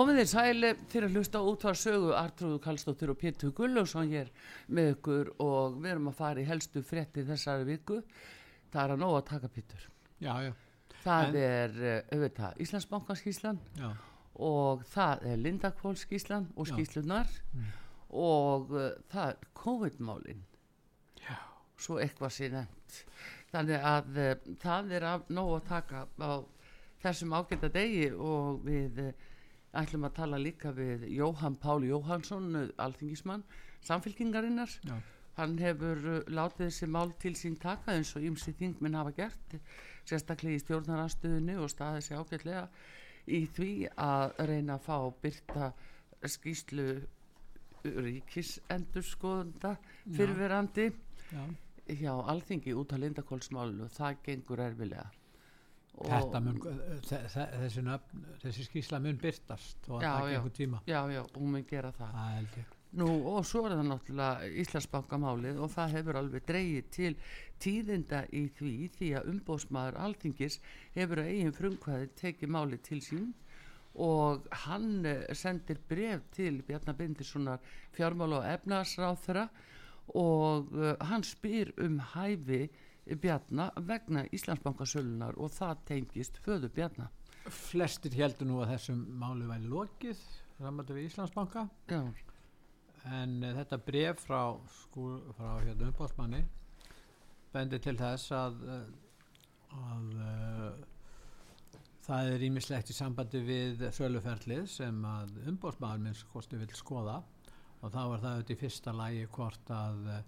Komið þér sæli fyrir að hlusta út á sögu Artrúðu Kallstóttir og Pétur Gulljósson hér með ykkur og við erum að fara í helstu frétti þessari viku. Það er að nóga að taka Pétur. Já, já. Það En- er uh, auðvitað Íslandsbankaskíslan og það er Lindakvólskíslan og skíslunar og uh, það er COVID-málin. Já. Svo eitthvað sé nefnt. Þannig að uh, það er af nóg að taka á þessum ágæta degi og við uh, ætlum að tala líka við Jóhann Pál Jóhannsson, uh, alþingismann, samfélkingarinnar. Já. Hann hefur uh, látið þessi mál til sín taka eins og ymsi þingminn hafa gert, sérstaklega í stjórnaranstöðinu og staðið sér ágætlega í því að reyna að fá byrta skýslu ríkisendurskoðunda fyrverandi já. hjá alþingi út af Lindakólsmálinu það gengur erfilega Og- mun, þe- þe- þessi, nöfn, þessi skýsla mun byrtast og Já, já. gengur tíma. já, já, hún mun gera það ég. Nú, og svo er það náttúrulega Íslandsbankamálið og það hefur alveg dreigið til tíðinda í því því að umbóðsmaður alþingis hefur að eigin frumkvæði tekið málið til sín og hann eh, sendir bref til Bjarnar Bindissonar fjármála og efnaðsráþra og uh, hann spyr um hæfi Bjarnar vegna Íslandsbankasölunar og það tengist föðu Bjarnar. Flestir heldur nú að þessum máli væri lokið framöndu við Íslandsbanka. Já, en uh, þetta bref frá, frá hérna umbóðsmanni bendir til þess að, uh, að uh, það er ímislegt í sambandi við söluferlið sem að umbóðsmaður minnst kosti vil skoða. Og þá er það auðvitað í fyrsta lægi hvort að uh,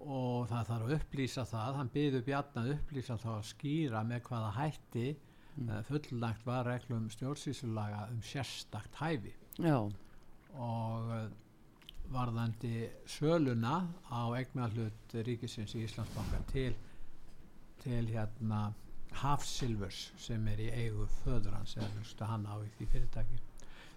og það þarf að upplýsa það hann byður Bjarni að upplýsa þá að skýra með hvaða hætti mm. fullnagt var reglum stjórnsýsulaga um sérstakt hæfi. Já, og uh, varðandi söluna á eignarhlut ríkisins í Íslandsbanka til, til hérna Hafsilvers sem er í eigu föður hans eða hann á í því fyrirtæki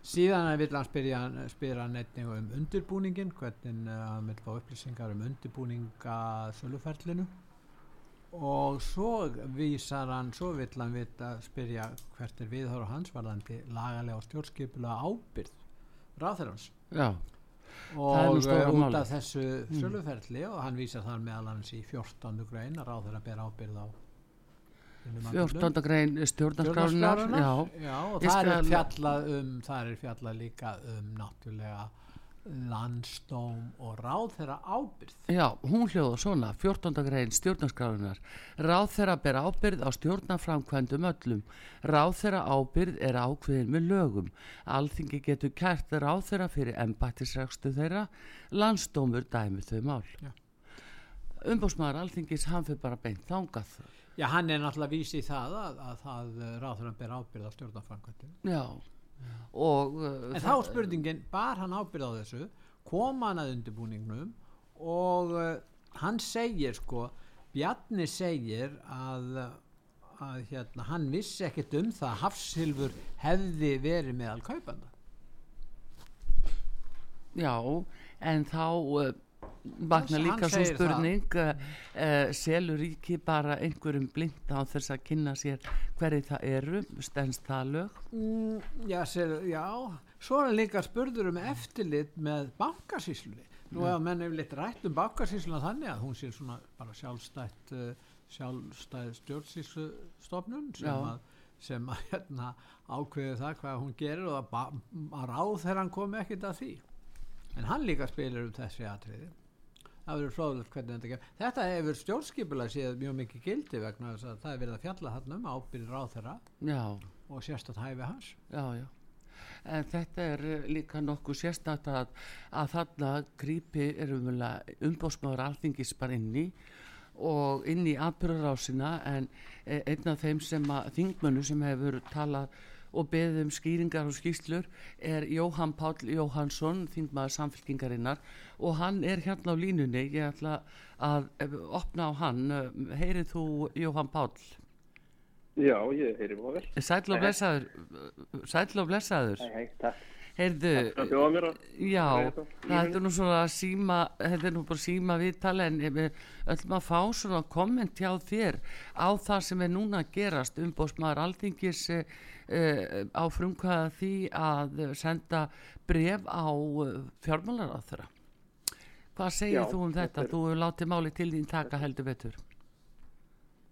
síðan vil hann spyrja, spyrja einnig um undirbúningin hvernig uh, hann vil fá upplýsingar um undirbúninga söluferlinu og svo vísar hann svo vill hann vita spyrja hvert er viðhóru hans varðandi lagalega og stjórnskipulega ábyrð ráþurans já, og uh, út af þessu söluferli og hann vísar þar meðal hans í 14. grein að ráður að bera ábyrð á. 14. grein stjórnarskrárunar og það er fjallað um það er fjallað líka um náttúrulega landstóm og ráð þeirra ábyrð. Já, hún hljóða svona, 14. grein stjórnarskráðunar. Ráð þeirra ber ábyrð á stjórnarframkvæmdum öllum. Ráð þeirra ábyrð er ákveðin með lögum. Alþingi getur kært ráð þeirra fyrir embættisrækstu þeirra, landstómur dæmi þau mál. Umbósmaður Alþingis, hann fyrir bara beint þangað. Já, hann er náttúrulega vísi í það að, að það ráð þeirra ber ábyrð á stjórnarframkvæmdum. Já, og... Uh, En þá spurningin, bar hann ábyrð á þessu, kom hann að undirbúningnum og uh, hann segir sko, Bjarni segir að, að hérna, hann vissi ekkert um það að Hafsilfur hefði verið meðal kaupanda. Já, en þá uh, vakna líka svo spurning uh, selur ríki bara einhverjum blind á þess að kynna sér hverju það eru, stendst það lög Mm, já, sér, já, svo er líka spurður um eftirlit með bankasýslunni. Nú hefur menn yfirleitt rætt um bankasýsluna þannig að hún sé svona bara sjálfstætt, uh, sjálfstæð stjórnsýslustofnun sem Já. að, sem að hérna, ákveði það hvað hún gerir og að, að ráð þegar hann komi ekkert að því. En hann líka spilir um þessi atriði. Það verður fróðilegt hvernig þetta gerð. Þetta hefur stjórnskipulega séð mjög mikið gildi vegna þess að það er verið að fjalla hann um ábyrðir ráð þeirra Já, og sérstætt hæfi hans. já, já en þetta er uh, líka nokkuð sérstætt að, að þarna grípi er umbósmáður alþingis bara inn í og inn í atbyrðarásina en eh, einn af þeim sem að þingmönu sem hefur talað og beðið um skýringar og skýslur er Jóhann Páll Jóhannsson þingmaður samfélkingarinnar og hann er hérna á línunni. Ég ætla að eh, opna á hann. Eh, heyrið þú Jóhann Páll? Já, ég heyri mjög vel. sæll og blessaður sæll og blessaður. Hei, hei, takk. heyrðu, að... já það er nú svona síma þetta er nú bara síma viðtala en við öllum að fá svona komment hjá þér á það sem er núna að gerast. Umbóðsmaður alþingis á frumkvæða því að senda bref á uh, fjármálaráþara hvað segir Já, þú um þetta? er- Þú hefur látið máli til þín taka heldur betur.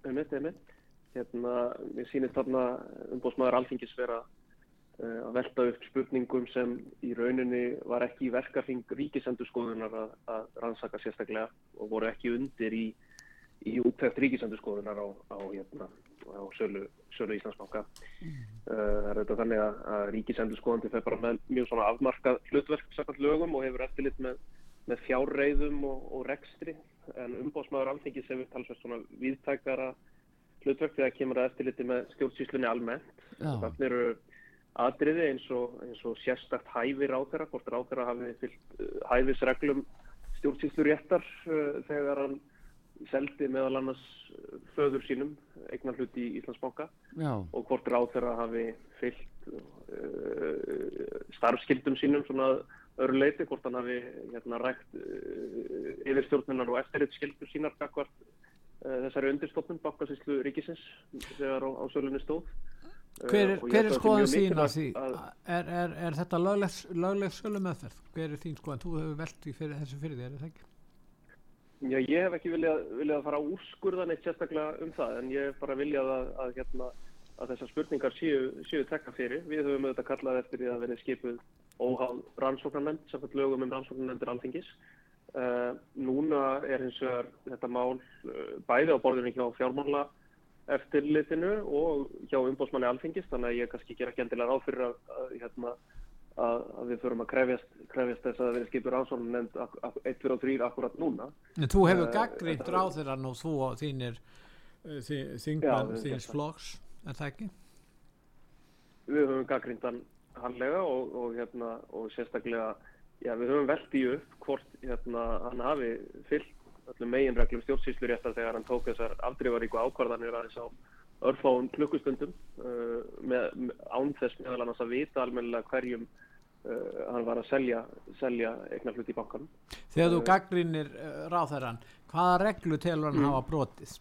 Einmitt, einmitt. Hérna, mér sýnist þarna umbóðsmaður alþingis vera uh, að velta upp spurningum sem í rauninni var ekki í verkafing ríkisendurskoðunar að, að rannsaka sérstaklega og voru ekki undir í, í úttækt ríkisendurskoðunar á, á, hérna, á sölu, sölu Íslandsbanka. Uh, það er þetta þannig að, að ríkisendurskoðandi fer bara með mjög svona afmarkað hlutverk sakant lögum og hefur eftirlit með, með fjárreiðum og, og rekstri en umbóðsmaður alþingis hefur talsvægt svona viðtækara hlutverk þegar kemur að eftirliti með stjórnsýslunni almennt. Já. Þannig eru atriði eins og, eins og sérstakt hæfi ráðherra, hvort ráðherra hafi fyllt uh, hæfisreglum stjórnsýsluréttar uh, þegar hann seldi meðal annars uh, föður sínum eignar hluti í Íslandsbanka já, og hvort ráðherra hafi fyllt uh, starfskildum sínum svona að öðru leiti, hvort hann hafi hérna rækt uh, yfirstjórnunar og eftirritskildur sínar gagvart uh, þessari undirstofnun bankasýslu ríkisins þegar á, á sölunni stóð. Hver er, hver er að skoðan á mikilvægt því að- er, er, er þetta lögleg, lögleg sölu meðferð hver er þín skoðan, þú hefur velt því fyrir þessu fyrir þér er það ekki? Já, ég hef ekki viljað, viljað fara að úrskurða neitt sérstaklega um það, en ég hef bara viljað að, að, hérna, að þessar spurningar séu, séu tekka fyrir. Við höfum auðvitað kallað eftir því að verið skipuð óháð rannsóknarnefnd, samkvæmt lögum um rannsóknarnefndir alþingis. Uh, núna er hins vegar þetta mál uh, bæði á borðinu hjá fjármála eftirlitinu og hjá umbóðsmanni alþingis, þannig að ég kannski gera ekki endilega ráð fyrir að, að, hérna, að, að við förum að krefjast, krefjast þess að verið skipur rannsóknarnefnd 1, 2 og 3 akkurat núna. En þú hefur Eh, gaggrínt þetta- ráðherran og þú og þínir þi- Já, þingmenn við höfum þíns gert það. flokks, er það ekki? við höfum gaggrínt hann handlega og, og, hérna, og sérstaklega já, við höfum velt í upp hvort hérna, hann hafi fyllt öllum meginreglum stjórnsýsluréttar þegar hann tók þessar afdrifaríku ákvarðanir aðeins á örfáum klukkustundum uh, með, með, án þess meðal annars að vita almennilega hverjum hann var að selja, selja eignar hluti í bankanum. Þegar þú Eh, gaggrínir uh, ráðherran, hvaða reglu telur hann Mm. hafa brotið?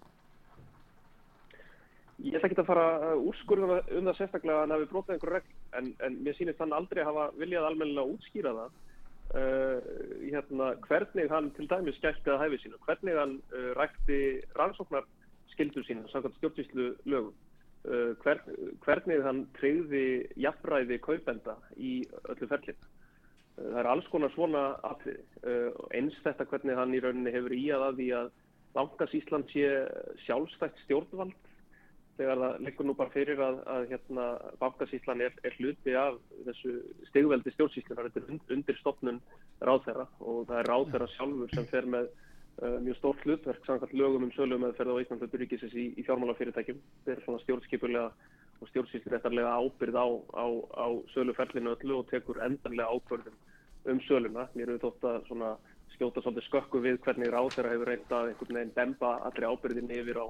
Ég ætla ekki að fara að úrskurða um það sérstaklega að hann hafi brotið einhver regl en, en mér sýnist hann aldrei hafa viljað almennilega útskýra það uh, hérna, hvernig hann til dæmis gætti að hæfi sínu, hvernig hann uh, rækti rannsóknar skildur sína samkvæmt stjórnsýslu lögum hver, hvernig hann treyði jafnræði kaupenda í öllu ferlið það er alls konar svona atrið. Uh, eins þetta hvernig hann í rauninni hefur í að að því að Bankasísland sé sjálfstætt stjórnvald þegar það leggur nú bara fyrir að, að hérna, Bankasíslan er, er hluti af þessu stegveldi stjórnsíslunar, þetta er undir stopnun ráðherra og það er ráðherra sjálfur sem fer með mjög stórt hlutverk samkvæmt lögum um sölum með ferða á Íslandlötu ríkisins í, í fjármálafyrirtækjum. Er svona stjórnskipulega og stjórnsýsluréttarlega ábyrð á, á, á söluferlinu öllu og tekur endanlega ákvörðum um söluna. Mér hefur þótt að svona skjóta svolítið skökku við hvernig ráðherra hefur reyndað einhvern veginn demba allri ábyrðinni yfir á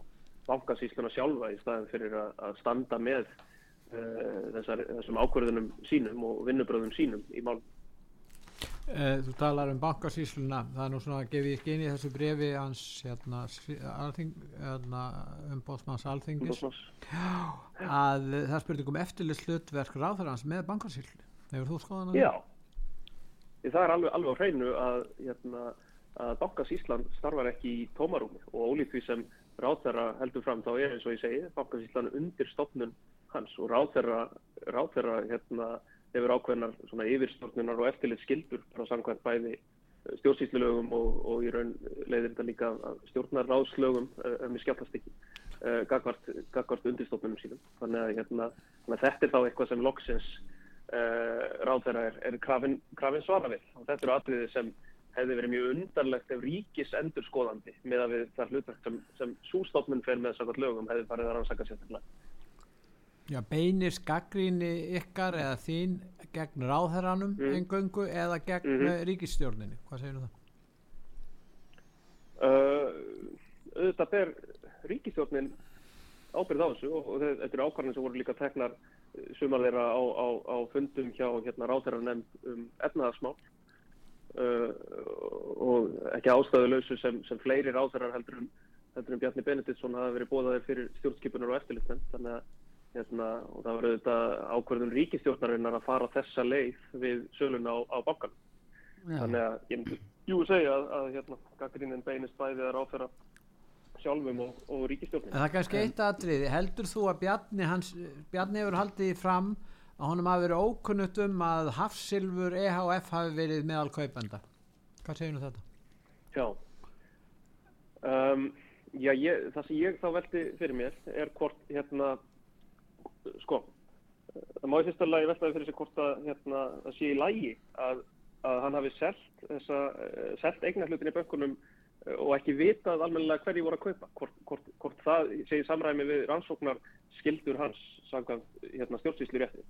bankasýsluna sjálfa í staðin fyrir að, að standa með uh, þessar, þessum ákvörðunum sínum og vinnubröðum sínum í málum. Uh, þú talar um bankasýsluna, það er nú svona að inn í þessu brefi hans hérna, alþing, hérna um bótsmanns alþingis að það spurning um eftirlist hlutverk ráðherrans með bankasýsluna. Hefur þú skoðan að það? Já, það er alveg, alveg á hreinu að, hérna, að bankasýslan starfar ekki í tómarúmi og ólíkt því sem ráðherra heldur fram þá er eins og ég segi bankasýslan undir stopnun hans og ráðherra, ráðherra hérna, hefur ákveðnar svona yfirstofnunar og eftirlit skildur frá samkvæmt bæði stjórnsýslulögum og, og í raun leiðir þetta líka stjórnarráðslögum ef mér skjáttast ekki gagvart, undirstofnunum sínum þannig að, hérna, þannig að þetta er þá eitthvað sem loksins uh, ráðherra er, er krafin, krafin svara við og þetta eru atriði sem hefði verið mjög undarlegt ef ríkis endur skoðandi með að við það hlutverk sem, sem sústofnun fer með þessakot lögum hefði farið að rannsaka sérstaklega. Já, beinir skaggríni ykkar eða þín gegn ráðherranum mm. engöngu eða gegn mm -hmm. ríkisstjórnini? Hvað segir þú það? Uh, auðvitað ber ríkisstjórnin ábyrð á þessu og, og þetta eru ákvarðin sem voru líka teknar sumar þeirra á, á, á fundum hjá hérna, ráðherranemnd um efnaðarsmál Uh, og ekki ástæðuleysu sem, sem fleiri ráðherrar heldur um, heldur um Bjarni Benediktsson hafa verið bóðaðir fyrir stjórnskipunar og eftirlitmenn þannig að hérna, það var auðvitað ákverðun ríkistjórnarinnar að fara þessa leið við sölun á, á bakkan þannig að ég myndi jú segja að, að hérna, gaggrínin beinist bæði að ráðherra sjálfum og, og ríkistjórnum Það er kannski eitt aðriði, heldur þú að Bjarni, hans, Bjarni hefur haldið fram að honum hafi verið ókunnutt um að Hafsilfur EHF hafi verið meðal kaupenda? Hvað segir nú þetta? Já. Um, já, ég, það sem ég þá veldi fyrir mér er hvort hérna sko það má í fyrsta lagi veltaði fyrir sig hvort að hérna, það sé í lagi að, að hann hafi selgt selgt eignar hlutin í bönkunum og ekki vitað almennilega hverju voru að kaupa. Hvort, hvort, hvort það segir samræmi við rannsóknar skildur hans samkvæmt hérna, stjórnsýslu rétti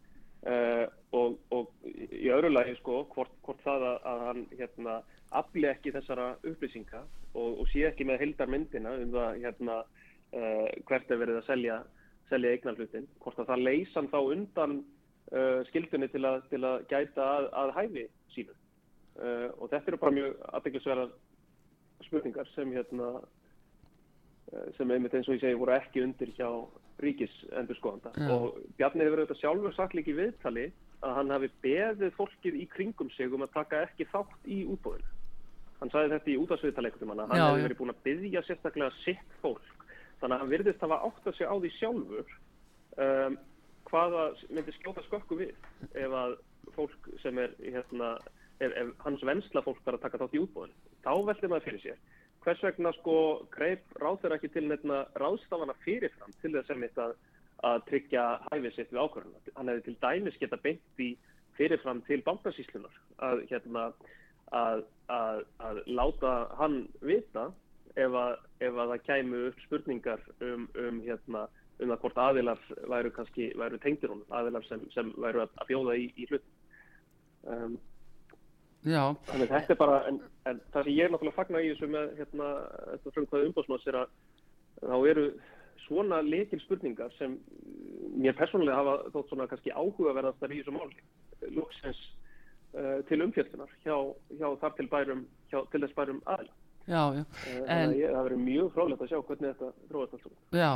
Uh, og, og í öðru lagi sko hvort, hvort það að, að hann hérna afli ekki þessara upplýsinga og, og sé ekki með hildarmyndina um það hérna uh, hvert er verið að selja, selja eignarflutin, hvort að það leysan þá undan uh, skildunni til að, til að gæta að, að hæfi sínu og þetta eru bara mjög aðbygglisverðar spurningar sem hérna sem einmitt eins og ég segi voru ekki undir hjá ríkis endur skoðanda ja. og Bjarni hefur auðvitað sjálfur í viðtali að hann hafi beðið fólkið í kringum sig um að taka ekki þátt í útbóðinu. Hann sagði þetta í útdagsviðtali eitthvað manna, hann hefur verið búin að byggja sérstaklega sitt fólk, þannig að hann virðist að hafa átt að segja á því sjálfur um, hvaða myndi skjóta skökku við ef að fólk sem er, hérna, ef, ef hans vensla fólk bara taka þátt í útbóðinu. Þá veldi maður fyrir sér hvers vegna sko greip ráður ekki til nefna ráðstafana fyrirfram til þess að mitt að, að tryggja hæfið sitt við ákvörðuna. Hann hefði til dæmis geta beint í fyrirfram til bankansíslunar að, hérna, að, að láta hann vita ef að, ef að það kæmu upp spurningar um, um, hérna, um að hvort aðilar væru, kannski, væru tengdir hún, aðilar sem, sem væru að bjóða í, í hlut. Um. Þannig þetta er bara, en, en það sem ég er náttúrulega fagnar í þessu með hérna, þetta frumkvæði umbóðsmáðs er að þá eru svona leikil spurningar sem mér persónulega hafa þótt svona kannski áhugaverðast að í þessu máli, lóksins uh, til umfjöldunar hjá, hjá þar til bærum, hjá, til þess bærum aðla. Já, já. Eh, en, ég, það verður mjög frálega að sjá hvernig þetta dróðast alltaf. Já,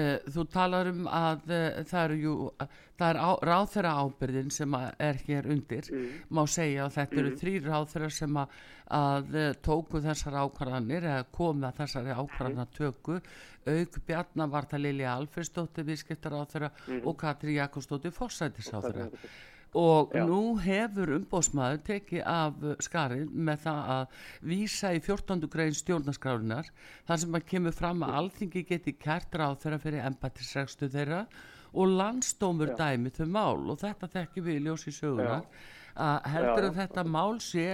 e, þú talar um að e, það eru jú, það er á, ráþæra ábyrðin sem er hér undir, mm. má segja að þetta mm. eru þrý ráþæra sem að, að tóku þessar ákvarðanir eða koma þessari ákvarðanatöku, auk Bjarnar Varta Lili Alfersdóttir, viðskiptar ráþæra mm. og Katri Jakobsdóttir Fossættis ráþæra. Og Já. nú hefur umbóðsmaður tekið af skarið með það að vísa í 14. grein stjórnarskrálinar þar sem að kemur fram að alþingi geti kært ráð þeirra fyrir embættisregstu þeirra og landstómur Já. dæmi þau mál og þetta þekkjum við í ljósi sögunar að heldur að þetta mál sé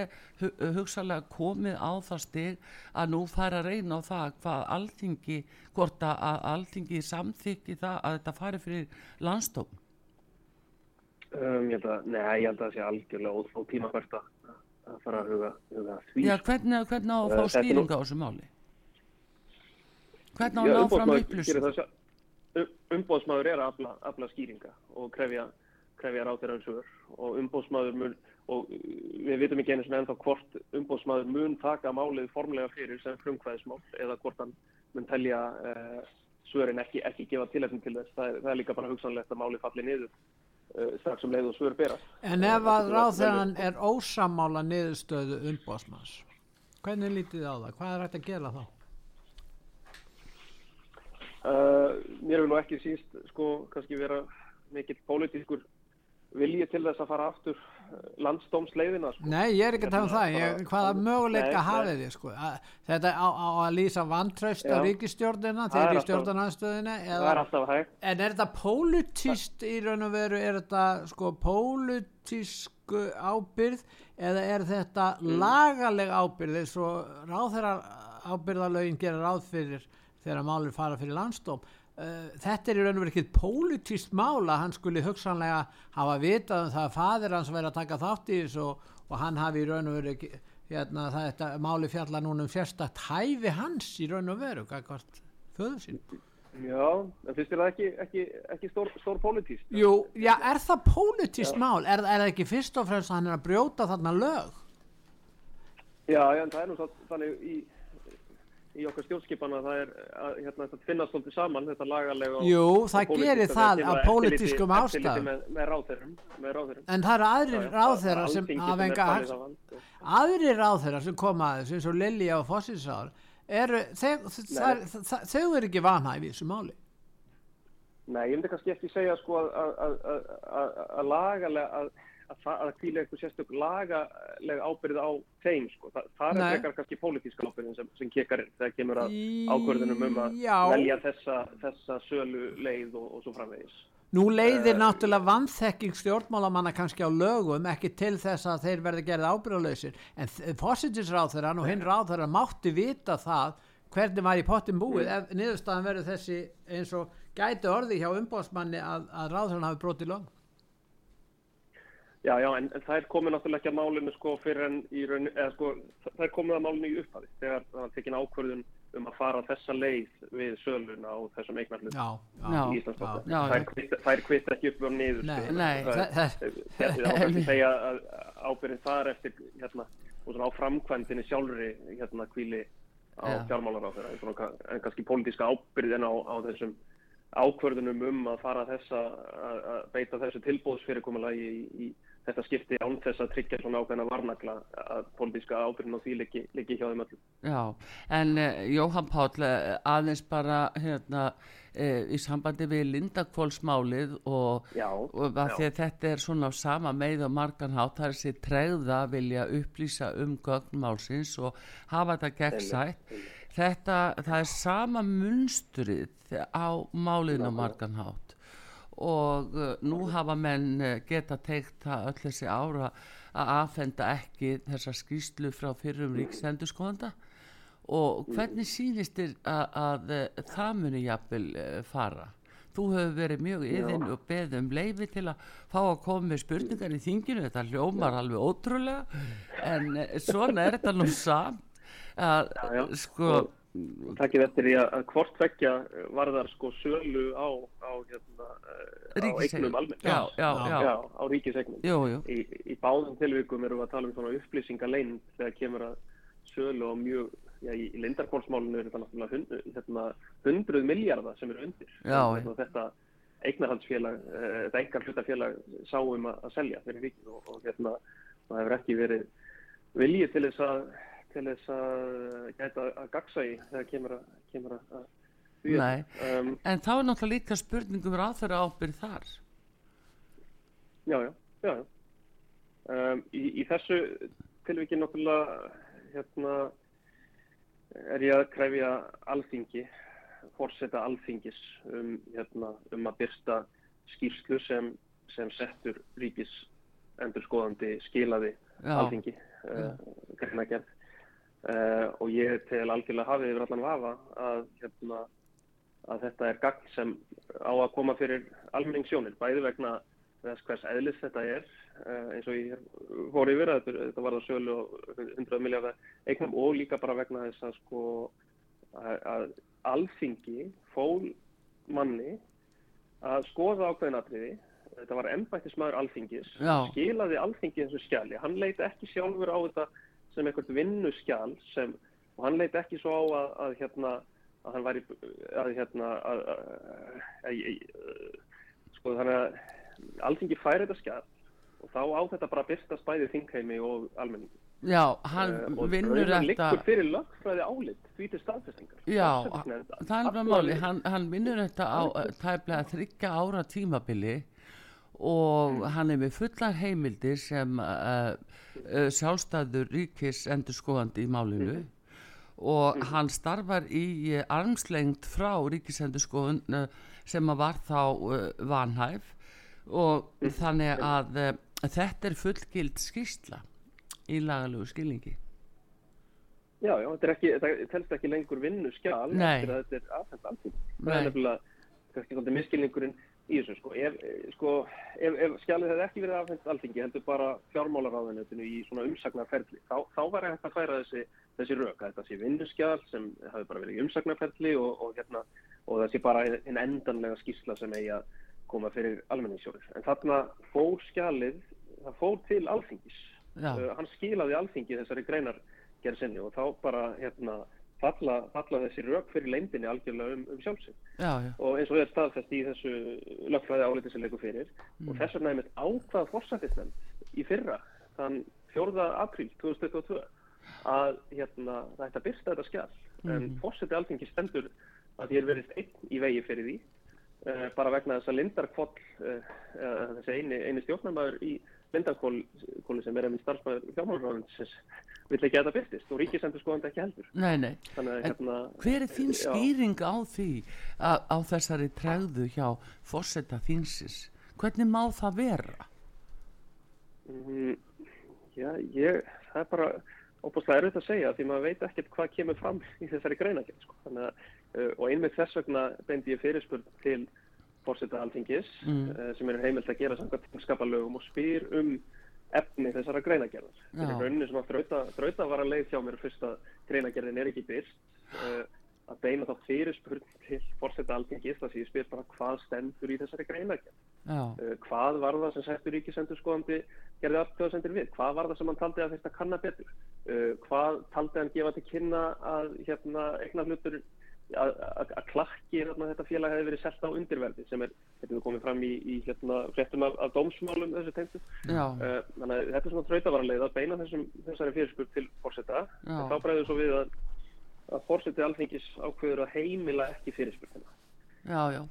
hu hugsalega komið á það stig að nú fara að reyna á það hvað alþingi, hvort að alþingi samþykki það að þetta fari fyrir landstóm Um, ég að, nei, ég held að það sé algjörlega ó- ótímabært að að fara að huga, huga því. Já, hvernig, hvernig á að Eh, fá skýringa á þessu máli? Hvernig á að ná fram umboðsmaður gerir upplýsing? það sjálf- um- Umboðsmaður er að afla, afla skýringa og krefja, krefja ráðherra svör og umboðsmaður mun, og uh, við vitum ekki einu sem ennþá hvort umboðsmaður mun taka málið formlega fyrir sem frumkvæðismál eða hvort hann mun telja uh, svörin ekki, ekki gefa tilefni til þess. Það er, það er líka bara hugsanlegt að málið falli niður strax um leið og svör berast. En ef að ráðherran er ósamála niðurstöðu umbóðsmanns, hvernig lítið á það? Hvað er hægt að gera þá? Uh, mér vil nú ekki síst sko kannski vera mikill pólitískur vilji til þess að fara aftur landsdómsleiðina sko. Nei, ég er ekki að tala um það, ég, Bara- hvaða möguleika hafið þið sko? Þetta á, á að lýsa vantraust á ríkistjórnina, þeir er í hægt. en er þetta pólitíst í raun og veru, er þetta sko pólitísku ábyrð eða er þetta Mm. lagaleg ábyrð eins og ráðherra ábyrðalögin gera ráð fyrir þegar málur fara fyrir landstóm Uh, þetta er í raun og veru ekkert pólitíst mál að hann skuli hugsanlega hafa vitað um það að fadir hans væri að taka þátt í þessu og, og hann hafi í raun og ekki- hérna, það, þetta máli fjalla núna um sérstakt hæfi hans í raun og veru hvort föður sín Já, en finnst þér það ekki, ekki, ekki stór, stór pólitíst? Jú, já, er það pólitíst mál? Er, er það ekki fyrst og fremst að hann er að brjóta þarna lög? Já, já, en það er nú svo, þannig í, í okkar stjórnskipana það er að hérna, þetta finnast svolítið saman, þetta lagalega Jú, það gerir það eftirliti- pólitískum ástæðum. Með, með ráðherrum, með ráðherrum. En það eru aðrir ráðherra er sem Alþingi hafa enga falið hags- það vald, og- aðrir ráðherra sem koma að þessu eins og Lilja og Fossinsár þau eru ekki vanhæfi í þessu máli Nei, ég myndi kannski ekki segja sko að, að, að, að, að lagalega að, að, það- að kvíla eitthvað sérstök lagalega ábyrð á þeim sko. Þa, það er frekar kannski pólitíska ábyrðin sem, sem kekar inn þegar kemur að ákvörðunum um að Já. velja þessa, þessa sölu leið og, og svo framvegis. Nú leiðir Eh, náttúrulega vannþekking stjórnmálamanna kannski á lögum ekki til þess að þeir verði gerðið ábyrðalausir en fósitinsráþurann og hinn ráþurann mátti vita það hvernig var í pottin búið Mm. ef niðurstaðan verður þessi eins og gæti orði hjá umbóðsmanni að, að ráþurann hafi brotið lög Já, já, en, en það er komið náttúrulega ekki að málinu sko fyrir en í raun, eða sko, það er komið að málinu í upphafi þegar það var tekin ákvörðun um að fara þessa leið við söluna á þessum Já. í já. kvitta- Þær kvitt ekki upp á niður. Nei, sko. nei, Það er- það- það er kannski segja að ábyrðin þar eftir hérna, og svona á framkvæmdini sjálfri hérna kvíli á Já. fjármálar á þeirra en kannski pólitíska ábyrðin á, á þessum ákvörðunum um að fara þessa að, að beita þessu tilbóðsfyrirkomulagi í, í þetta skipti án þess að tryggja svona ákveðna varnagla að pólitíska ábyrðin á því liggi, hjá þeim öllum. Já, en uh, Jóhann Páll uh, aðeins bara hérna uh, í sambandi við Lindakvólsmálið og, Já, og já. þetta er svona á sama meið og margan hátt, það er þessi tregða að vilja upplýsa um gögnmálsins og hafa þetta gegnsætt þetta, það er sama munstrið á máliðin á margan hátt og uh, nú hafa menn uh, geta teikt það öll þessi ára að aðfenda ekki þessa skýslu frá fyrrum ríksendurskóðanda og hvernig sýnist þér að, að uh, það muni jafnvel fara? Þú hefur verið mjög yðin og beðið um leifi til að fá að koma með spurningar í þinginu, þetta hljómar alveg ótrúlega en svona er þetta nú samt að Já, já. sko takkið eftir því að, að hvort tvekja varðar sko sölu á, á, hérna, á eignum almennt. já, já, já, Já, á ríkisegnum. jú, jú Í, í báðum tilvikum erum við að tala um svona upplýsingaleind þegar kemur að sölu á mjög, já, í lindarkólsmálinu er þetta náttúrulega hund, hérna, hundruð miljardar sem eru undir. Já, Hérna, þetta eignarhaldsfélag, eh, þetta engar hlutafélag sáum að, að selja fyrir ríkið og, og hérna, það hefur ekki verið viljið til þess að til þess að gæta að gagsa í þegar kemur að, kemur að, að. Nei. Um, en þá er náttúrulega líka spurningum ráþæra ábyrð þar já, já, já, já. Um, í, í þessu tilviki náttúrulega hérna, er ég að krefja alþingi, fórseta alþingis um, hérna, um að byrsta skýrslu sem, sem settur ríkis endurskoðandi skilaði Já. alþingi uh, greinagerð uh, og ég tel algjörlega hafið yfir allan vafa að, hérna, að þetta er gagn sem á að koma fyrir almenningssjónir, bæði vegna þess hvers eðlis þetta er uh, eins og ég fór yfir að þetta, var það sölu og 100 miljardar eignum og líka bara vegna þess að sko að, að alþingi fól manni að skoða ákveðin atriði þetta var embættismæður alþingis Já. skilaði alþingi þessu skjali hann leit ekki sjálfur á þetta sem eitthvað vinnuskjal sem, og hann leit ekki svo á að, að hérna að hann væri að hérna að, að, sko þannig að alþingi færi þetta skjal og þá á þetta bara að byrstast bæði þingheimi og almenningi. Já, hann Eh, og vinnur þetta liggur fyrir lögfræði álit því til staðfestingar. Já, það er bara máli, hann, hann vinnur þetta á uh, tæplega þryggja ára tímabili og hann er með fullar heimildir sem uh, uh, sjálfstæður ríkis endur skoðandi í málinu. Og hann starfar í uh, armslengt frá ríkisendurskoðun uh, sem að var þá uh, vanhæf. Og þannig að uh, þetta er fullgild skýrsla í lagalegu skilningi. Já, já, þetta, er ekki, þetta telst ekki lengur vinnu skjál þetta er afhengt alþingi. Það er nefnilega kannski svolítið miskilningurinn í þessu. Sko. Ef, eh, sko, ef, ef skjálið hefði ekki verið afhengt alþingi, heldur bara fjármálaráðunetinu í svona umsagnarferli, þá, þá var hægt að færa þessi, þessi rök að þetta sé vinnuskjál sem hafi bara verið í umsagnarferli og, og, hérna, og sé bara einn endanlega skýrsla sem eigi að koma fyrir almenningssjóður. En þarna fór skjalið, það fór til alþingis. Uh, hann skilaði alþingi þessari greinar gerð sinni og þá bara hérna, falla, falla þessi rauk fyrir leindinni algjörlega um, um já, og eins og er staðfest í þessu lögfræði áliti sem leikur fyrir og þess vegna einmitt ákvað fórsættisnefnd í fyrra þann 4. apríl 2022 að hérna, að byrsta þetta skjall en fórsætti alþingi stendur að ég er verið einn í vegi fyrir því uh, bara vegna þess að Lindarkvoll uh, uh, þessi eini, eini stjórnarmæður í Lindarkvóli sem er einmitt starfsmæður fjármálaráðundsins vill ekki að þetta byrstist og ríkisendur skoðandi ekki heldur nei, nei. þannig hérna Hver er þín skýring á því að, á þessari tregðu hjá fórseta þínsins? Hvernig má það vera? Mm, Já, ég, það er bara óbúslega erfitt að segja því maður veit ekkert hvað kemur fram í þessari greinagerð sko. Uh, og einmitt þess vegna beindi ég fyrirspurn til fórseta alþingis Mm. uh, sem er heimilt að gera samkvæmt skapalögum og spyr um efni þessara greinagerðar. Já. Fyrir rauninni sem að þrauta, þrauta var að leið hjá mér fyrst að greinagerðin er ekki byrst uh, að beina þá fyrirspurn til fórseta alþingis þar sem ég spyr bara hvað stendur í þessari greinagerð. Uh, hvað var það sem settur ríkisendurskoðandi gerði aftöðasendir við? Hvað var það sem hann taldi að þetta kanna betur? Uh, hvað taldi hann gefa til kynna að hérna, eignar hlutur að, klakki þetta félag hefði verið selt á undirverði sem er, þetta er komið fram í, í hérna, fréttum af, af dómsmálum þessu tengstu. já, Uh, þannig að þetta er svona þrautavarleið að beina þessum, þessari fyrirspurt til fórseta. En þá bregður svo við að, að fórseti alþingis ákveður að heimila ekki fyrirspurtina. já, já.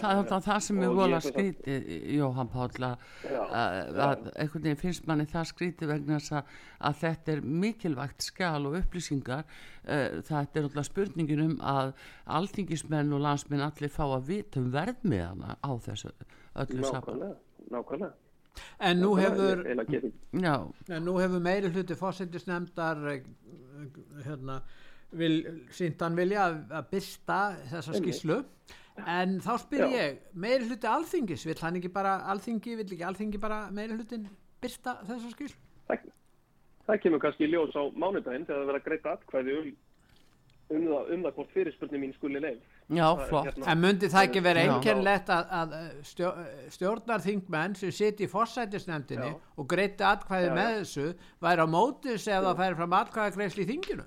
Það er það, það sem er Og vola ég- skrítið, Jóhann Páll, að, Já, að, að einhvern veginn finnst manni það skrítið vegna þess að, að þetta er mikilvægt skjal og upplýsingar. Uh, þetta er náttúrulega spurningin um að alþingismenn og landsmenn allir fá að vita um verðmiðana á þessu öllu saman. nákvæmlega, nákvæmlega. En nú hefur, en nú hefur meiri hluti fósendisnefndar hérna, vil, sínt hann vilja að, að byrsta þessa skýslu en þá spyr Já. ég meiri hluti alþingis, vill hann ekki bara alþingi, vill ekki alþingi bara meiri hlutin byrsta þessa skýslu? það, það kemur kannski í ljós á mánudaginn þegar það verða að greita atkvæði um, um, það, um það hvort fyrirspurning mín skuli leið. já, Það er flott. hérna- En myndi það ekki vera Já. einkennlegt að, að stjó, stjórnarþingmenn sem siti í forsætisnefndinni Já. og greiti atkvæði Já, já. með þessu væri á mótis það færi fram atkvæðagreisli í þinginu?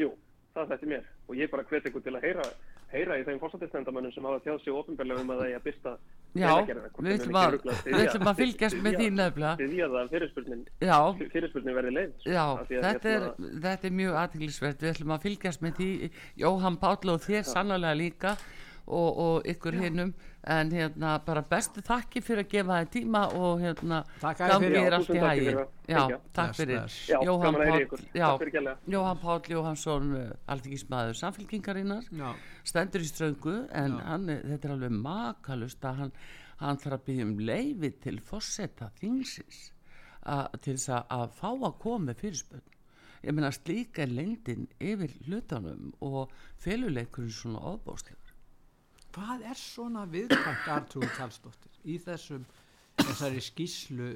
Jú, það þætti mér og ég bara hvet ykkur til að heyra, heyra í þeim fórsættisnefndamönnum sem hafa tjáð sig ofinbeglega um að það eigi að byrsta Já, við ætlum að, við ætlum að fylgjast með því nefnilega. Því að það fyrirspurnin, Já, fyrirspurnin verði leið. Já, að þetta er, hérna- þetta er mjög aðteglisvert, við ætlum að fylgjast með því. Jóhann Páll og þér sannlega líka og, og ykkur hinnum en hérna bara bestu þakki fyrir að gefa það tíma og hérna Takk að þér fyrir. gangi þér Já, allt í hægi já, takk fyrir. Jóhann Páll. Jóhann Páll Jóhannsson alþingismæður samfélkingarinnar Já, stendur í ströngu en hann, er- þetta er alveg makalust að hann, hann þarf að byggja um leifi til fossetta þingsins að, til þess að, fá að koma með fyrirspöld ég meina slíka er lengdin yfir hlutanum og feluleikurinn svona ofbáslegur hvað er svona viðkvæmt Artrúi Karlsdóttir í þessum þessari skýslu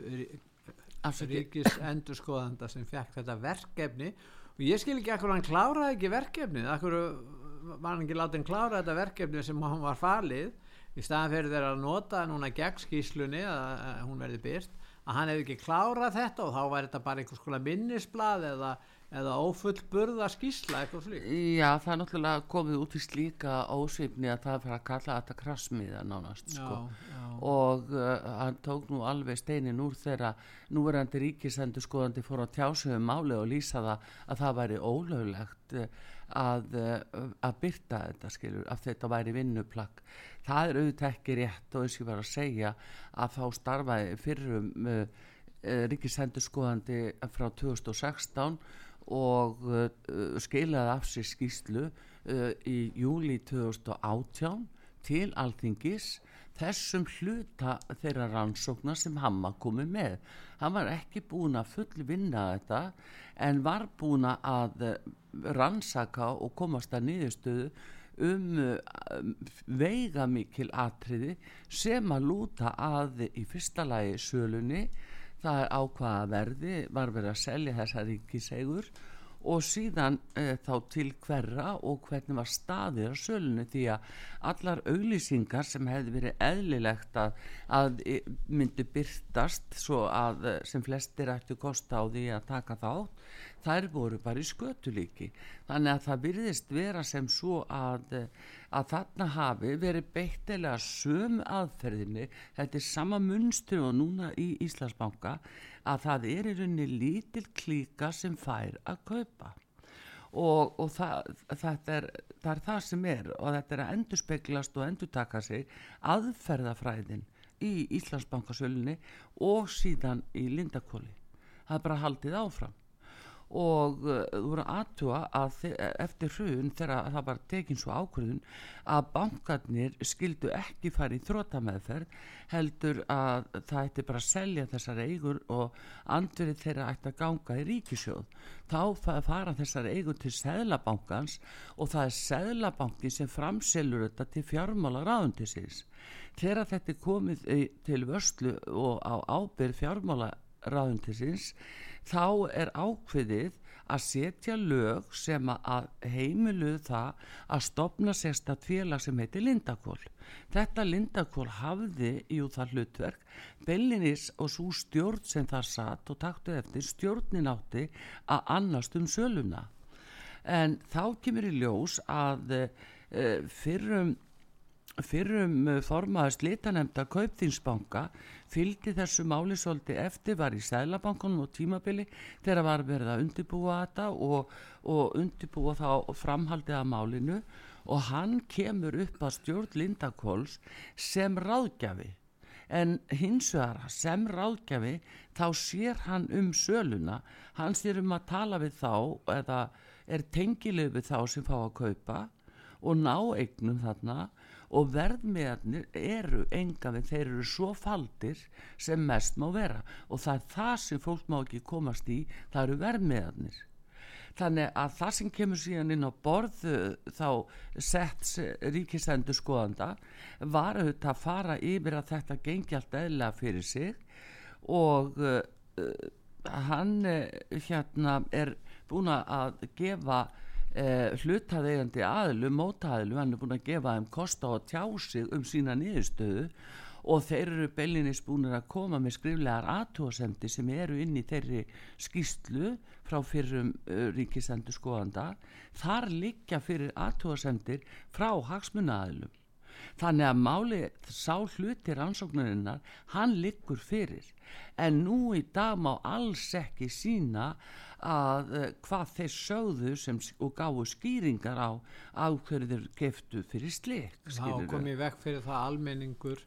Afsakið. ríkis endurskoðanda sem fekk þetta verkefni? Og ég skil ekki akkur hann kláraði ekki verkefnið. Akkur var hann ekki látið klára þetta verkefni sem hann var falið? Í staðan fyrir þeirra að nota núna gegn skýslunni að, hún verði byrt að hann hefði ekki klárað þetta og þá væri þetta bara einhvers konar minnisblað eða, eða ófullburða skýsla eitthvað slík Já, það er náttúrulega komið út í slíka ósvipni að það fyrir að kalla þetta krassmiða nánast sko. já, og uh, hann tók nú alveg steinin úr þeirra núverandi ríkisendur skoðandi fór að tjásum máli og lýsa það að það væri ólöglegt uh, að, uh, að byrta þetta skilur, að þetta væri vinnuplagg. Það er auðvitað ekki rétt og eins og ég var að segja að þá starfaði fyrrum uh, uh, ríkisendur skoðandi frá 2016 og uh, skilaði af sér skýslu uh, í júli 2018 til alþingis þessum hluta þeirra rannsókna sem var komið með. Hann var ekki búin að fullvinna þetta en var búin að eh, rannsaka og komast að niðurstöðu um uh, veiga mikil atriði sem að lúta að í fyrsta lagi sölunni það er ákvaða verði var verið að selja þessa ríkisegur og síðan e, þá til hverra og hvernig var staðið á sölunni. Því að allar auglýsingar sem hefði verið eðlilegt að, að e, myndu byrtast svo að e, sem flestir ættu kosta á því að taka þátt þær voru bara í skötulíki. Þannig að það virðist vera sem svo að, eh, að þarna hafi verið beittilega söm aðferðinni þetta er sama munstri og núna í Íslandsbanka að það er í rauninni lítil klíka sem fær að kaupa. Og, og það, það, er, það er það sem er og þetta er að endurspeglast og endurtaka sig aðferðafræðin í Íslandsbankasölunni og síðan í Lindakóli það er bara haldið áfram og uh, þú voru aðtúa að eftir hrun þegar það var tekin svo ákvörðun að bankarnir skildu ekki fara í þrótameðferð heldur að það ætti bara að selja þessar eigur og andverið þeirra ætti að ganga í ríkisjóð þá fa- fara þessar eigur til seðlabankans og það er seðlabankin sem framselur þetta til fjármála ráðundisins þegar þetta er komið eh, til vörslu og á ábyrð fjármála ráðundisins þá er ákveðið að setja lög sem að heimiluð það að stopna sérstætt félag sem heitir Lindakól. Þetta Lindakól hafði jú það hlutverk, Bellinis og svo stjórn sem það satt og taktu eftir stjórnin átti að annast um söluna. En þá kemur í ljós að e, fyrrum fyrrum formaður slitanemnda kaupþinsbanka fylgdi þessu máli svolítið eftir var í Sælabankunum og tímabili þegar var verið að undirbúa þetta og, og undirbúa þá framhaldið að málinu. Og hann kemur upp að stjórn Lindakóls sem ráðgjafi. En hins vegar sem ráðgjafi þá sér hann um söluna. Hann sér um að tala við þá eða er tengilið við þá sem fá að kaupa og ná eignum þarna og verðmiðarnir eru enga við þeir eru svo faldir sem mest má vera. Og það er það sem fólk má ekki komast í það eru verðmiðarnir. Þannig að það sem kemur síðan inn á borð uh, þá sett ríkisendur skoðanda var auðvitað að fara yfir að þetta gengi allt eðlega fyrir sig. Og uh, hann hérna er búin að gefa eh, hlutaðeigandi aðlu, mótaðlu, hann er búin að gefa þeim kosta að tjá sig um sína niðurstöðu og þeir eru bellinis búin að koma með skriflegar aðtóasemdi sem eru inn í þeirri skýslu frá fyrrum uh, ríkisendur skoðanda þar liggja fyrir aðtóasemdir frá hagsmunaðlum þannig að máli sá hluti rannsóknarinnar hann liggur fyrir. En nú í dag má alls ekki sína að uh, hvað þeir sögðu sem, og gáfu skýringar á á hverju þeir keftu fyrir slik þá kom ég vekk fyrir það að almenningur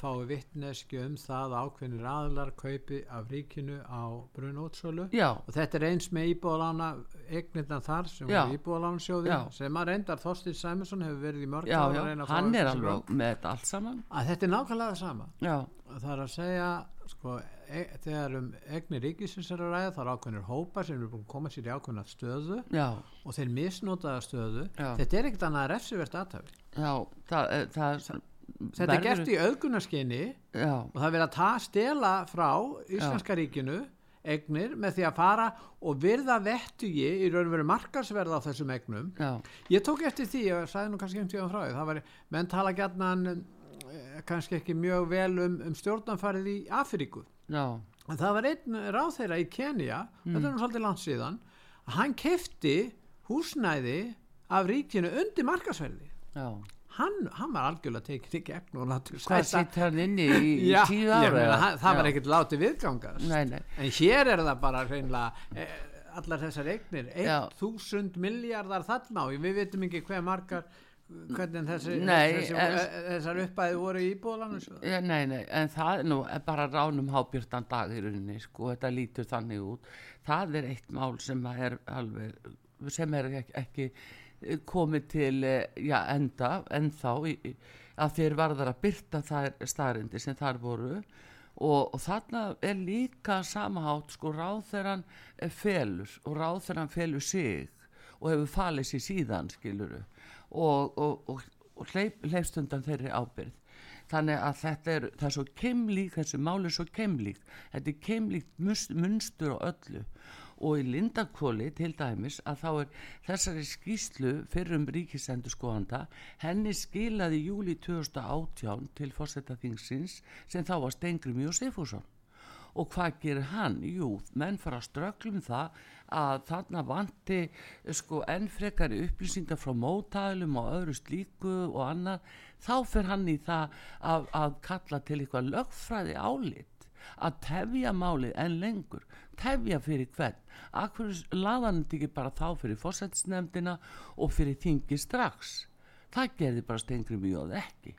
fái vittneski um það að ákveðnir aðlar kaupi af ríkinu á brunótsölu. Og þetta er eins með íbúðalána eignirna þar sem Já. var íbúðalánsjóði Já. sem að reyndar Þorstin Sæmusson hefur verið í mörg já, ár að reyna að fá hann er alveg með þetta allt saman. Að þetta er nákvæmlega það sama. Já, það er að segja sko, e þegar um eignir ríkisins er að ræða þá er ákveðnir hópar sem eru búin að koma sér í ákveðna stöðu já, og þeir misnotaða stöðu. Já. þetta er ekkert annað að refsivert aðtöfi já eh, þetta er gert í auðgunarskinni já, og það er verið að ta stela frá Íslenska ríkinu eignir með því að fara og virða vettugi í raun og veru markarsverð á þessum eignum. Já, ég tók eftir því, ég sagði nú kannski um tíðan frá því það var, menn tala gætnan kannski ekki mjög vel um, um stjórnanfarið í Afríku. Já, en það var einn ráð þeirra í Kenya þetta er nú svolítið langt síðan að hann kefti húsnæði af ríkinu undir markarsverði já hann, hann var algjörlega tekið í gegn og látið hvað sitt hann inni í, í Já, tíu ára eða? hann- það var Já. ekkert látið viðgangast nei, nei, en hér er það bara hreinlega eh, allar þessar eignir Já. 1000 miljardar þarna og við veitum ekki hver margar hvernig þessi, Nei, þessi, en- en, þessar uppæði voru í íbúðlanum Ja, nei, nei, en það er nú bara ránum hábjörtan dag í rauninni, sko, þetta lítur þannig út. Það er eitt mál sem er alveg, sem er ekki, ekki eh, komið til, eh, já, enda, ennþá, í, að þeir varðar að byrta þær staðrindi sem þar voru. Og, og þarna er líka samahátt, sko, ráðherran eh, felur og ráðherran felur sig og hefur falið sér síðan, skiluru, og, og, og, og hleyp, hleypst undan þeirri ábyrð þannig að þetta er, er svo keimlík þessu máli er svo keimlík þetta er keimlíkt munstur á öllu og í Lindakvóli til dæmis að þá er þessari skýslu fyrrum ríkisendurskoðanda henni skilaði júli 2018 til fórseta þingsins sem þá var Stengrim Jósefússon og hvað gerir hann? Jú, menn fara að ströglum það að þarna vanti sko enn frekari upplýsingar frá mótælum og öðru slíku og annað, þá fer hann í það að, að kalla til eitthvað lögfræði álit að tefja málið en lengur tefja fyrir hvern? Akkur laðan þetta ekki bara þá fyrir fórsætsnefndina og fyrir þingi strax? Það gerði bara stengri mjög ekki.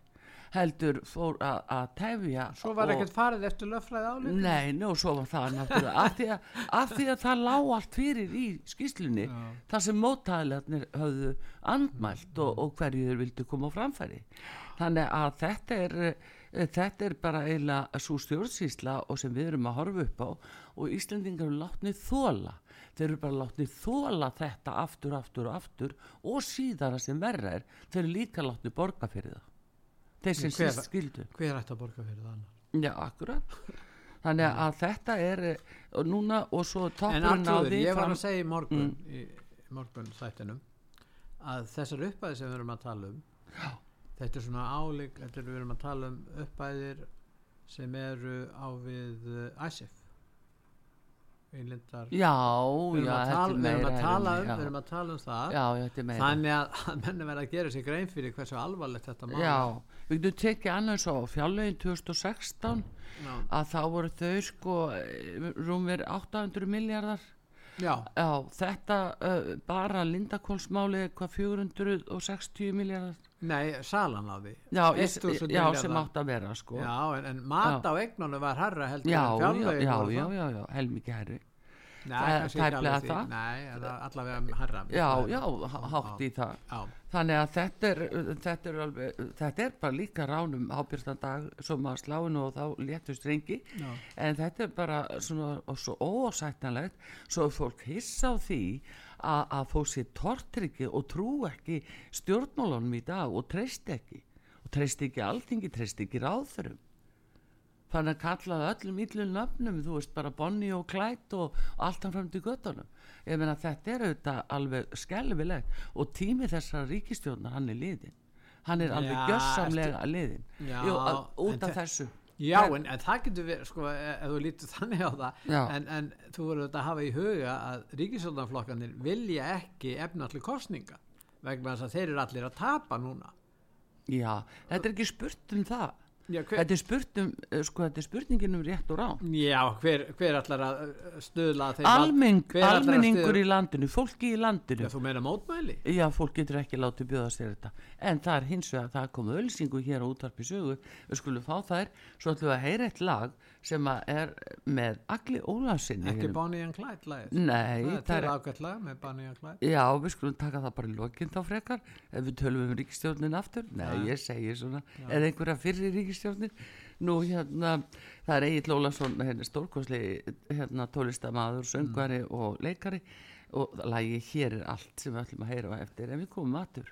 Heldur fór að- tefja svo var ekkert farið eftir löffræði álið Nei, nú svo var það náttúrulega. Af því að, af því að það lá allt fyrir í skýslunni þar sem móttæðilegarnir höfðu andmælt og, og hverju þeir vildu koma á framfæri. Þannig að þetta er þetta er bara eiginlega svo stjórnsýsla og sem við erum að horfa upp á og Íslendingar eru látnið þóla þeir eru bara látnið þóla þetta aftur, aftur og aftur og síðara sem verra er þeir eru líka látnið borga fyrir það. Þeir sem síst skildu. hver ætti að borga fyrir það annar Já, akkurat. Þannig að þetta er eh, og núna og svo en því ég var að segja í morgun í morgun þættinum að þessar uppæði sem við erum að tala um Já. Þetta er svona áleik þetta er við erum að tala um uppæðir sem eru á við uh, ISIF Einlindar Já, við erum já, að tala, er við erum að tala um já. við erum að tala um það Já, er þannig að, að menni verða að gera sér grein fyrir hversu alvarlegt þetta er. við getum tekið annars á fjárlögin 2016 Já. að þá voru þau sko eh, rúmir 800 miljardar já, Já, þetta uh, bara Lindakólsmáli hvað 460 miljardar nei, salan á því. Já, ég, 1000 já sem átt að vera sko. Já en, en mat á eignunum var herra heldur já, en já, já, já, já, já, helmikið herri Nei, Það er það. Nei, en það er allavega herra Já, já, há- hátt í það. Já, Þannig að þetta er, þetta er, alveg, þetta er bara líka ránum ábyrgstan dag sem að sláinu og þá léttu strengi. Já. en þetta er bara svona svo ósættanlegt svo er fólk hissa á því að, fólk sér tortryggi og trú ekki stjórnmálunum í dag og treyst ekki. Og treyst ekki alþingi, treyst ekki ráðförum þannig að kallaði öllum illum nöfnum, þú veist bara Bonnie og Clyde og, og alltaf fram til göttunum ég meina þetta er auðvitað alveg skelvilegt og tími þessara ríkistjórnar hann er liðin hann er alveg Já, gjössamlega liðin Jú, út af þe- þessu Já, en, en það getur verið, sko, e- ef þú lítur þannig á það, en, en þú verður þetta að hafa í huga að ríkisöldanflokkanir vilja ekki efna allir kostninga vegna þess að þeir eru allir að tapa núna. Já, þetta er ekki spurt um það Já, hver, Þetta er, spurt um, eh, sko, þetta er spurningin um rétt og rán já, hver, hver allar að stuðla að þeim Almenning, að Almenningur styðja- í landinu, fólki í landinu. Já, þú meina mótmæli? Já, fólk getur ekki látið bjóða sér þetta. En það er hins vegar að það komu ölsingu hér á útarpi sögu, við skulum fá þær svo ætlum við að heyra eitt lag sem er með Agli Ólasinni Ekki Bonnie and Clyde lagið? Nei, það er það er ágætt lag með Bonnie and Clyde. Já, við skulum taka það bara í lokinn þá frekar. Ef við tölum um ríkistjórnin aftur. Nei, Já. ég segi svona, eða einhverja fyrri ríkistjórnin Nú, hérna, það er Egil Ólason hérna, stórkosli hérna, tólistamaður, söngvari og leikari. Og lagi hér er allt sem við ætlum að heyra á eftir. En við komum aftur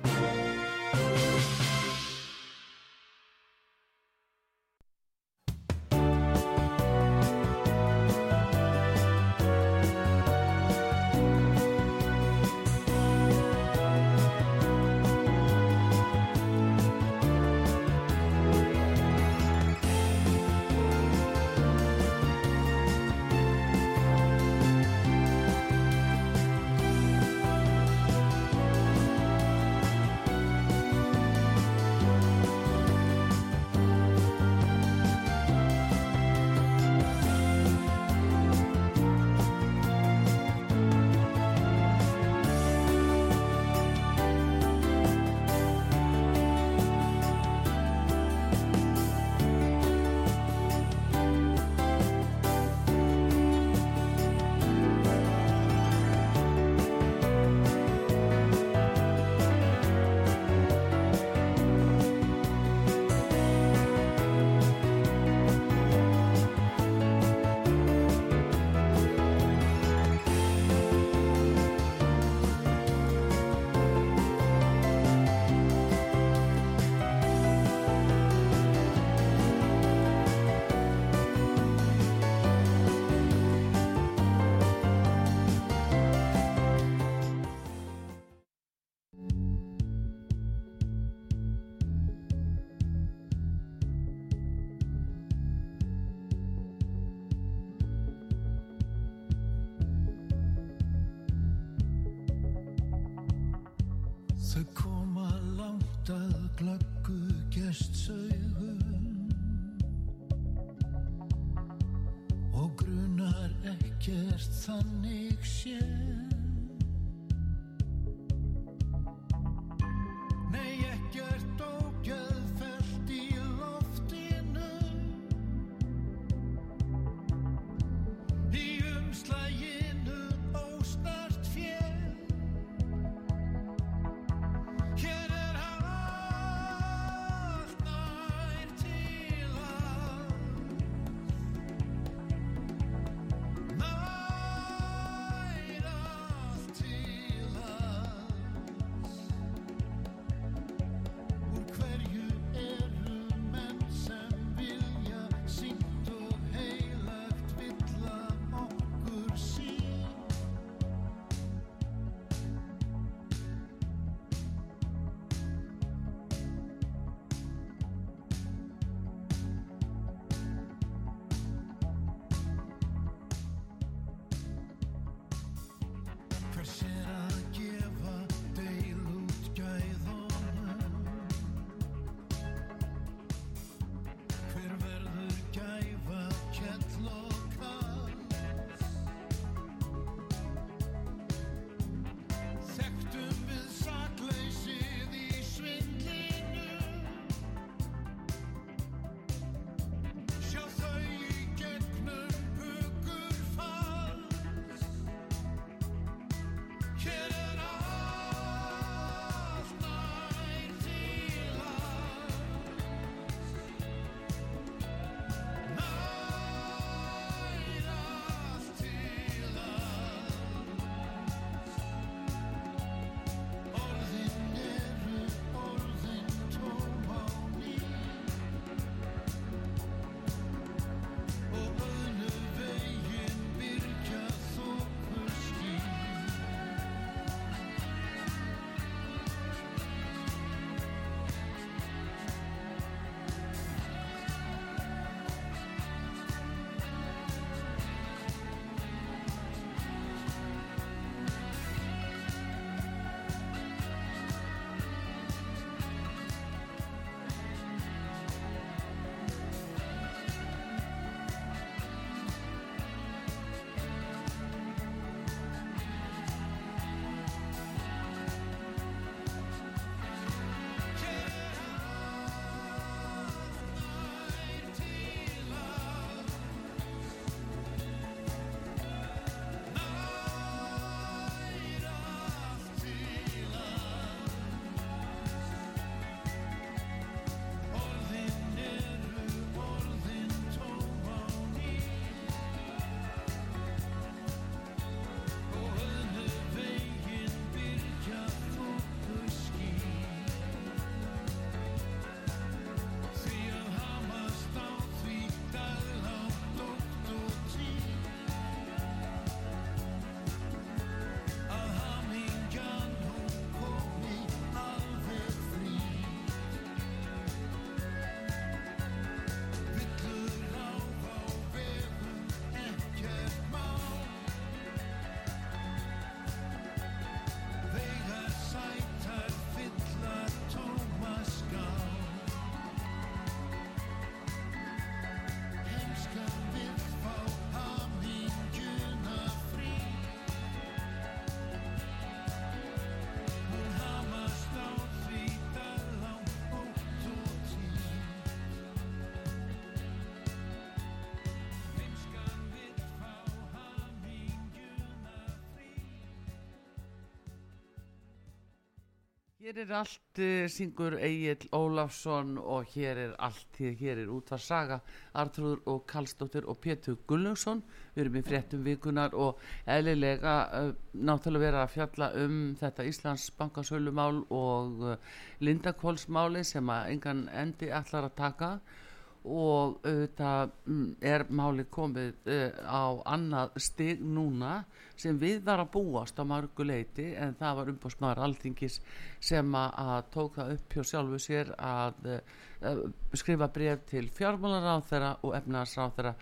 Hér er allt, uh, syngur Egil Ólafsson og hér er allt, hér er útvar saga, Artrúður og Kallstóttir og Pétur Gullungsson, við erum í fréttum vikunar og eðlilega uh, náttúrulega vera að fjalla um þetta Íslands bankasölumál og uh, Lindakvólsmáli sem að engan endi allar að taka. og auðvitað mm, er máli komið uh, á annað stig núna sem við var að búast á margu leiti en það var umbúrsmaður alþingis sem að, að tók það upp hjá sjálfu sér að uh, skrifa bref til fjármálaráð þeirra og efnaðarsráð þeirra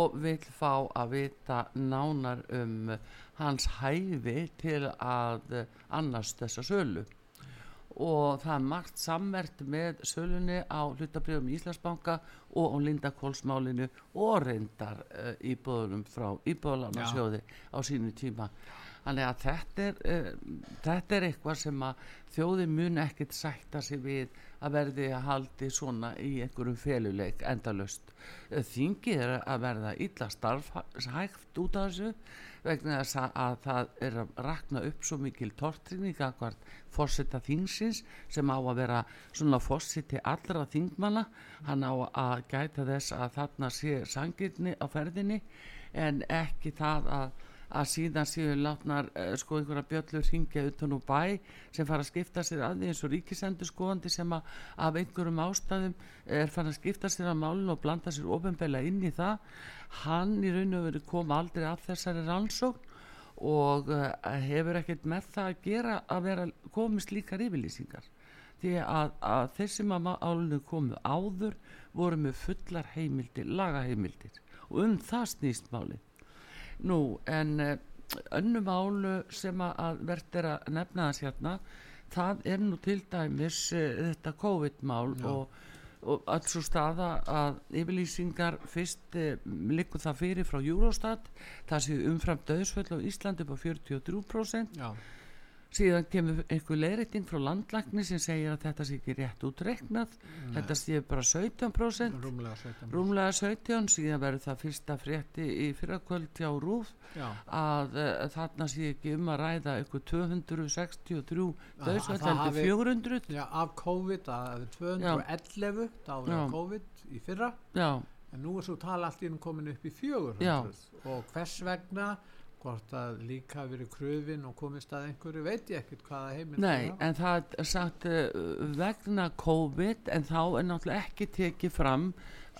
og vil fá að vita nánar um hans hæfi til að annars þessa sölu og það er margt sammert með sölunni á hlutabrjöfum Íslandsbanka og á Lindakólsmálinu og reyndar uh, íbúðunum frá íbúðularnarsjóði á sínu tíma þannig að þetta er, uh, þetta er eitthvað sem að þjóði mun ekkert sætta sig við að verði að haldi svona í einhverjum feluleik endalust þingið er að verða illa starfhægt út af þessu vegna þess að það er að rakna upp svo mikil tortrinning að hvert fórsetta þingsins sem á að vera svona fórseti allra þingmanna. Hann á að gæta þess að þarna sé sangirni á ferðinni en ekki það að að síðan séu látnar uh, sko einhverja bjöllur hringja utan úr bæ sem fara að skipta sér að því eins og ríkisendur skoðandi sem að af einhverjum ástæðum er fara að skipta sér að málun og blanda sér ofinbegla inn í það. Hann í raun og veru kom aldrei af þessari rannsókn og uh, hefur ekkert með það að gera að vera komist líkar yfirlýsingar. Því að, að þeir sem að álunum komu áður voru með fullar heimildir, lagaheimildir. Og um það snýst málið Nú, en uh, önnum álu sem að verðt er að nefna þess hérna, það er nú til dæmis uh, þetta COVID-mál og, og alls og staða að yfirlýsingar fyrst likur það fyrir frá Eurostat, það séu umfram döðsföll á Íslandi upp á 43%. Já, síðan kemur einhver leiðrætting frá landlækni sem segir að þetta sé ekki rétt útreiknað. Þetta sé bara 17% rúmlega 17 rúmlega 17 síðan verður það fyrsta frétti í fyrrakvöld hjá Rúf Já, að uh, þarna sé ekki um að ræða eitthvað 263 það döðsvöldeldi hafi- 400 já af COVID að það er 211 þá var Já. COVID í fyrra. Já, en nú er svo tala allt einu komin upp í 400 Já. og hvers vegna hvort að líka verið kröfin og komist að einhverju veit ég ekkert hvaða heimild nei, en það er sagt uh, vegna COVID en þá er náttúrulega ekki tekið fram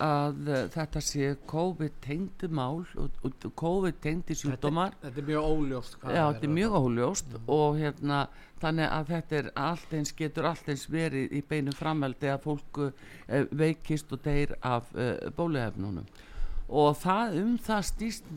að uh, þetta sé COVID tengdi mál og, og COVID tengdi sjúkdómar. þetta er mjög óljóst Já, þetta er mjög óljóst og hérna þannig að þetta er allt eins getur allt eins verið í beinu framhaldi að fólk uh, veikist og deyr af uh, bóluefnunum og það um það stýst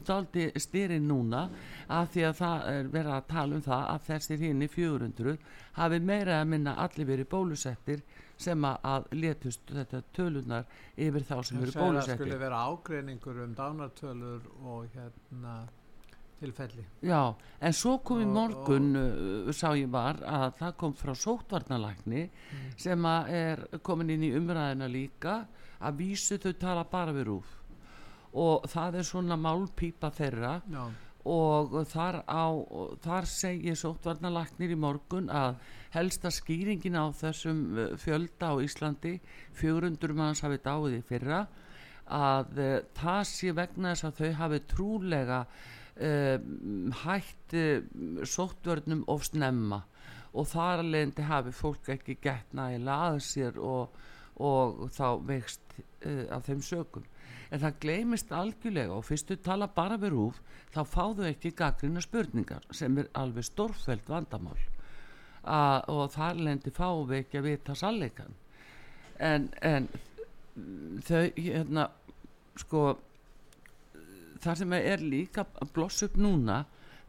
styrin núna af því að það er verið að tala um það að þessir hinn í 400 hafi meira að minna allir verið bólusettir sem að, letust þetta tölunar yfir þá sem Það að bólusettir. skuli vera ágreiningur um dánartölur og hérna tilfelli. Já, en svo kom í Og- morgun uh, sá ég var að það kom frá sótvarnalækni sem að er komin inn í umræðina líka að vísu þau tala bara við rúf og það er svona málpípa þeirra. Já, og þar, á, þar segir sótvarnalæknir í morgun að helsta skýringin á þessum uh, fjölda á Íslandi 400 manns hafi dáið í fyrra að uh, það sé vegna þess að þau hafi trúlega uh, hætt uh, sóttvörnum of snemma. Og þar alveg hafi fólk ekki gett nægilega að sér og, og þá vext uh, af þeim sökum en það gleymist algjörlega og fyrst þú tala bara við rúf þá fáðu ekki gaggrina spurningar sem er alveg stórfælt vandamál. A, og þar lendi fáum við ekki að vita salleikan en, en þau hérna sko það sem er líka að blossa upp núna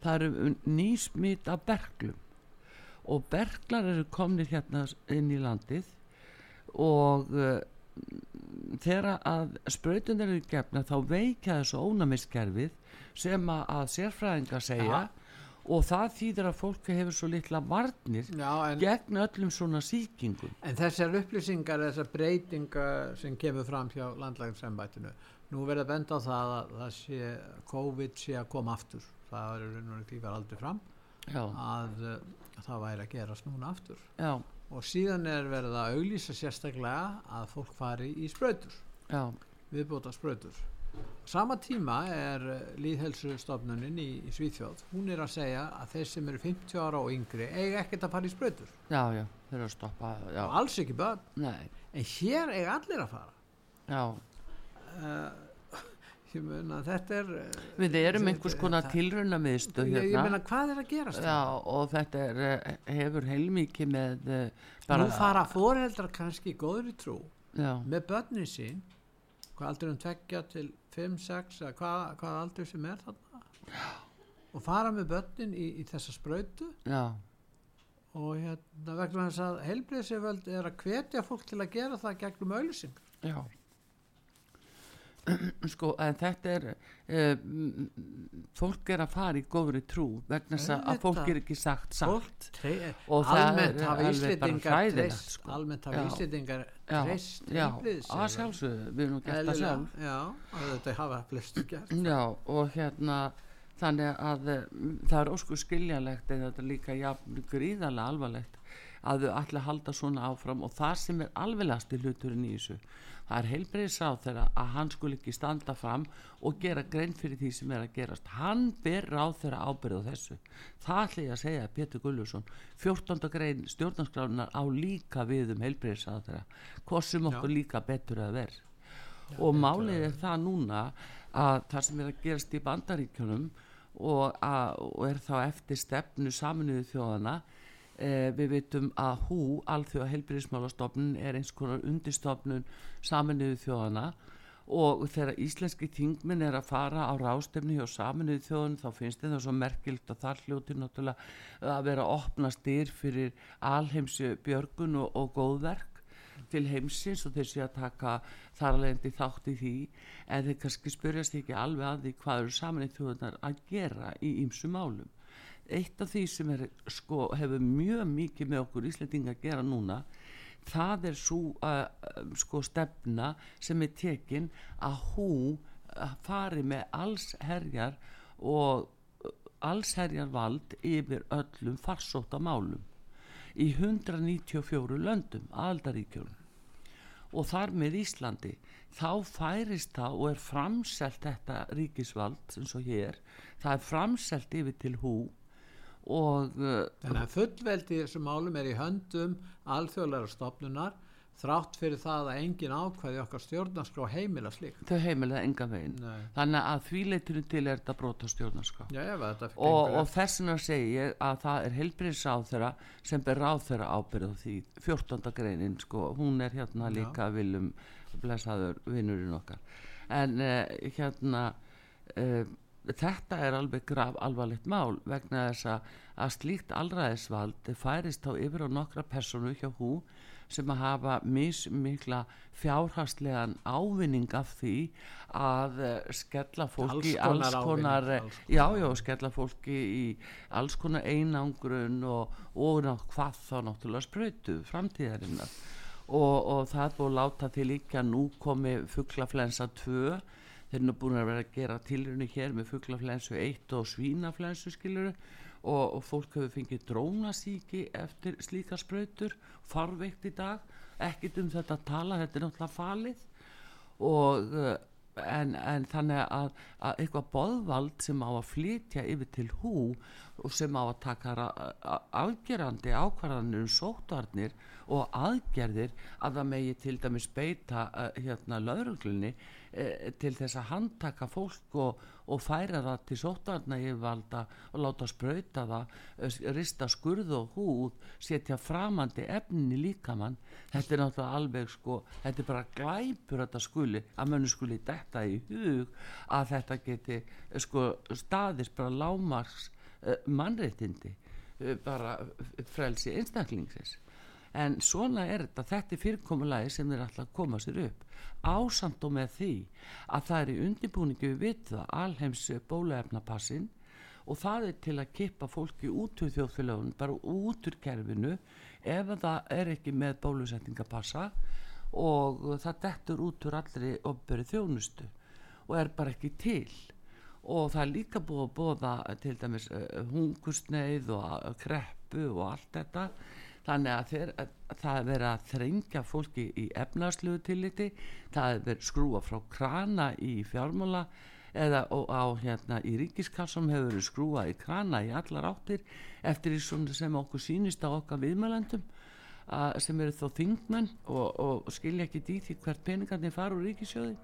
það eru nýsmít af berglum og berglar eru komnir hérna inn í landið og uh, þegar að sprautunar eru gefna þá veikja þessu ónæmiskerfið sem að, að sérfræðinga segja Ja. og það þýðir að fólk hefur svo litla varnir Já en, gegn öllum svona sýkingum. En þessar upplýsingar þessar breytingar sem kemur fram hjá landlægumsembættinu nú verður að benda á það að það sé COVID sé að koma aftur. Það er og því var aldrei fram já, að uh, það væri að gerast núna aftur. Já, og síðan er verið að auglýsa sérstaklega að fólk fari í sprautur já, viðbóta sprautur sama tíma er líðhelsustofnunin í, í Svíþjóð hún er að segja að þeir sem eru 50 ára og yngri eiga ekkert að fara í sprautur. Já, já, þeir eru að stoppa já, og alls ekki börn. Nei, en hér eiga allir að fara. Já. Uh, ég meina þetta er eh, við erum einhvers konar tilrauna miðstu ég, ég hérna. meina hvað er að gerast já, og þetta er, eh, hefur heilmikið með eh, bara, nú fara foreldrar kannski í góðri trú já, með börnin sín hvað aldur um tveggja til 5, 6 eða hvað, hvað aldur sem er þarna. Og fara með börnin í, í þessa sprautu. Já, og hérna vegna þess að heilbriðseföld er að hvetja fólk til að gera það gegnum auðlýsing já sko, en þetta er uh, fólk er að fara í góðri trú vegna þess að fólk er ekki sagt satt. Og það er alveg bara hræðilegt, sko. almennt hafa já, treyst já, að sjálfsögðu. Við erum gert það sjálf. já, og þetta hafa flestu gert. Já, og hérna þannig að eh, það er ósku skiljanlegt en þetta er líka jafn gríðarlega alvarlegt að þau ætla að halda svona áfram og það sem er alveglegast í hluturinn í þessu það er heilbreyðis á þeirra að hann skul ekki standa fram og gera grein fyrir því sem er að gerast. Hann ber á þeirra ábyrð á þessu. Það ætla ég að segja Pétur Gullusson 14. grein stjórnarskránar á líka við um heilbreyðis á þeirra sem okkur líka betur að verð og málið er það núna að það sem er að gerast í bandaríkjunum og, að, og er þá eftir stefnu saminuðu þjóðana e, við veitum að hú alþjóða heilbyrðismálastofnun er eins konar undirstofnun saminuðu þjóðana og þegar íslenski þingminn er að fara á rástefni hjá saminuðu þjóðun þá finnst þetta svo merkilt og þar hljóti náttúrulega að vera að opna styr fyrir alheimsi björgun og, og góðverk til heimsins og þeir sé að taka þar alveg þátt í því. En þeir kannski spyrjast ekki alveg að því hvað eru saman í þjóðunar að gera í ýmsu málum eitt af því sem er, sko, hefur mjög mikið með okkur Íslendinga að gera núna það er svo uh, sko stefna sem er tekin að hú uh, fari með alls herjar og uh, alls herjar vald yfir öllum farsóta málum í 194 löndum aðaldaríkjum og þar með Íslandi þá færist það og er framselt þetta ríkisvald eins og hér það er framselt yfir til hú og uh, Þannig að fullveldi þessum málum er í höndum alþjóðlega stofnunar þrátt fyrir það að engin ákvæði okkar stjórnarskrá heimila slíkt. þau heimilega enga veginn Nei. þannig að því leitinu til er þetta brota stjórnarská Já, og, og þess vegna segi ég að það er heilbriðsáþurra sem ber ráþurra ábyrð á því 14. greinin sko, hún er hérna Já. líka viljum blessaður vinnurinn okkar en uh, hérna uh, þetta er alveg graf alvarlegt mál vegna þess að, að slíkt allræðisvald færist þá yfir á nokkra personu hjá hú sem að hafa mismikla fjárhagslegan ávinning af því að uh, skella fólki Alls alls konar konar, ávinning, eh, alls já, já, skella fólki í alls konar einangrun og, og hvað þá náttúrulega sprautu framtíðarinnar. Og, og það búið láta til að nú komi fugglaflensa 2 þeir eru búin að vera að gera tilrunni hér með fugglaflensu 1 og svínaflensu skiluru og, og fólk hefur fengið drónasíki eftir slíka sprautur farveikt í dag. Ekkit um þetta að tala, þetta er náttúrulega falið. Og uh, en, en þannig að, að eitthvað boðvald sem á að flytja yfir til hú og sem á að taka afgerandi ákvarðanir um sótvarnir og aðgerðir að það megi til dæmis beita uh, hérna lauruglunni uh, til þess að handtaka fólk og, og færa það til sótvarna yfirvalda og láta sprauta það uh, rista skurð og húð setja framandi efnin í líkamann. Þetta er náttúrulega alveg sko þetta er bara glæpur þetta skuli að mönnu skuli detta í hug að þetta geti eh, sko staðist bara lámars mannréttindi uh, bara eh, frelsi einstaklingsins. En svona er þetta þetta er fyrirkomulagi sem þeir alltaf koma sér upp. Ásamt og með því að það er í undirbúningu við vita alheims bólaefnapassin og það er til að kippa fólki út úr þjóðfélagun, bara út úr kerfinu ef það er ekki með bólusetningapassa og það dettur út úr allri opberi þjónustu og er bara ekki til og það er líka búið að bóða til dæmis uh, hungursneið og uh, kreppu og allt þetta. Þannig að, þeir, að það er verið að þrengja fólki í efnarslegu tilliti. Það er verið skrúa frá krana í fjármála eða á hérna í ríkiskassum hefur verið skrúa í krana í allar áttir eftir því sem okkur sýnist á okkar viðmælandum sem eru þó þingmenn og, og skilja ekki því hvert peningarnir fara úr ríkisjóði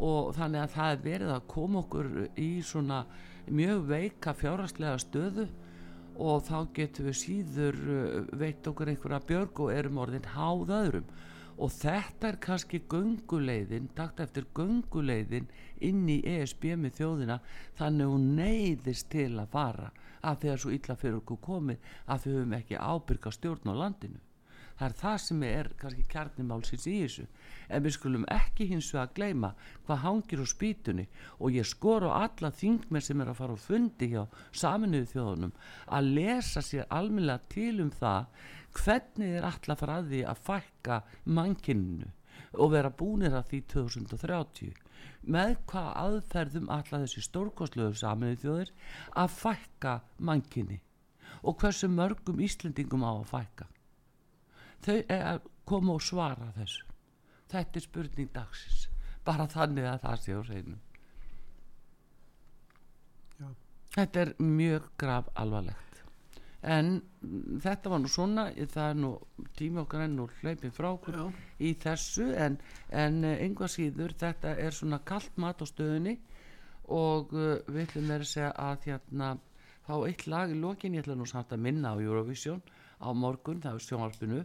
og þannig að það er verið að koma okkur í svona mjög veika fjárhastlega stöðu. Og þá getum við síður uh, veit okkur einhverja björg og erum orðin háð öðrum. Og þetta er kannski gunguleiðin takt eftir gunguleiðin inn í ESB með þjóðina. Þannig hún neyðist til að fara að þegar svo illa fyrir okkur komið að við höfum ekki ábyrga stjórn á landinu það er það sem er kannski kjarnimálsins í þessu. En við skulum ekki hins vega að gleima hvað hangir á spýtunni. Og ég skor á alla þingmenn sem er að fara á fundi hjá saminuðu þjóðunum að lesa sér almennilega til um það hvernig er alltaf að fara að fækka mannkinninu og vera búinir að því 2030 með hvað aðferðum alltaf þessi stórkostlegu saminuðu þjóður að fækka mannkinni og hversu mörgum Íslendingum á að fækka þau er að koma og svara þessu. Þetta er spurning dagsins. Bara þannig að það sé á reynum Já. þetta er mjög graf alvarlegt en þetta var nú svona það er nú tími okkar enn og hlaupin frá okkur Já. í þessu en, en einhvað síður þetta er svona kallt mat á stöðunni og uh, við ætlum verið að segja að hérna fá eitt lag í lokin, ég ætla nú samt að minna á Eurovision á morgun, það er sjónvarpinu.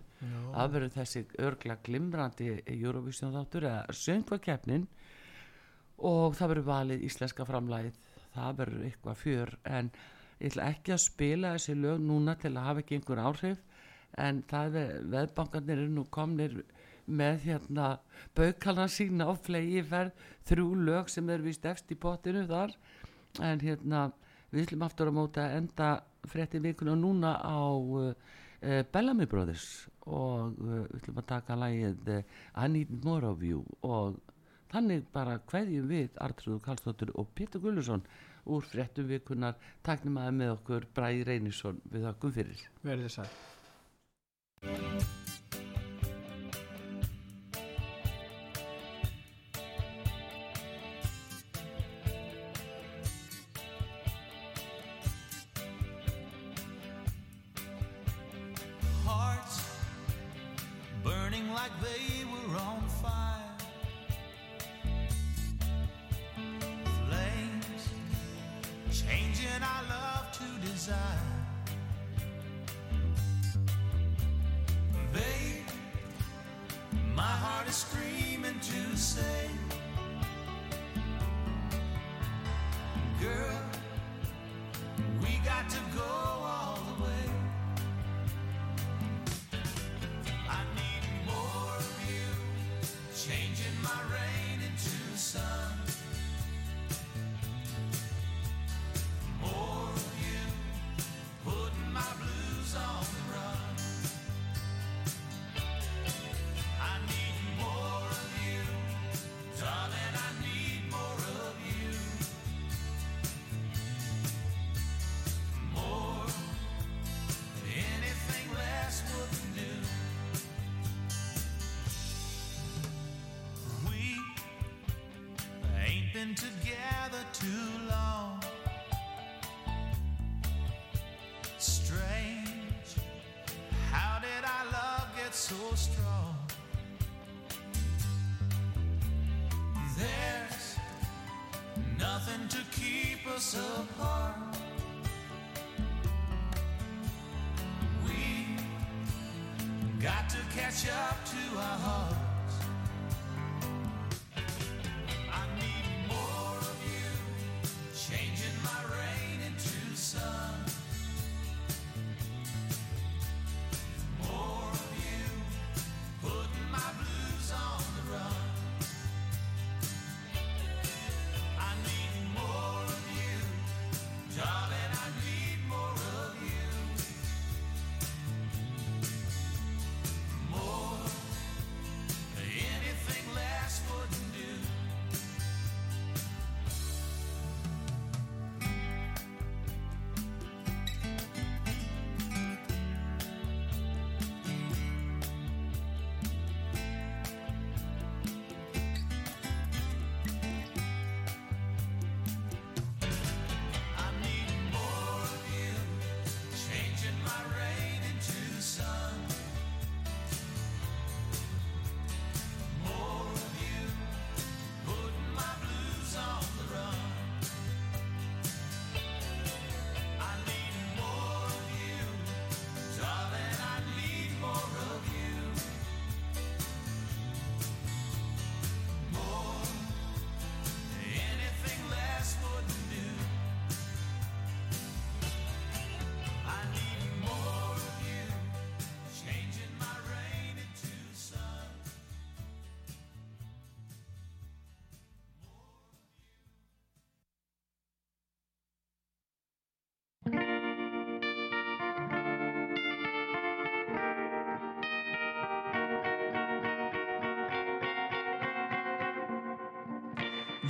Það verður þessi örgla glimrandi Eurovision þáttur eða söngvakeppnin. Og það verður valið íslenska framlæð það verður eitthvað fjör en ég ætla ekki að spila þessi lög núna til að hafa ekki einhver áhrif. En það er veðbankarnir er nú komnir með hérna baukalna sína á flegi ferð þrjú lög sem er vist efst í potinu þar. En hérna við ætlum aftur að móta enda frétti vikuna núna á uh, Bellamy Brothers og uh, við ætlum að taka lægið uh, I Need More of You og þannig bara hverjum við Artrúður Karlsdóttur og Pétur Gullusson úr fréttum vikunar taknum að með okkur Bræði Reynisson við okkur fyrir. Verið þess að hearts burning like they were on fire. To catch up to our hearts.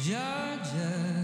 Georgia.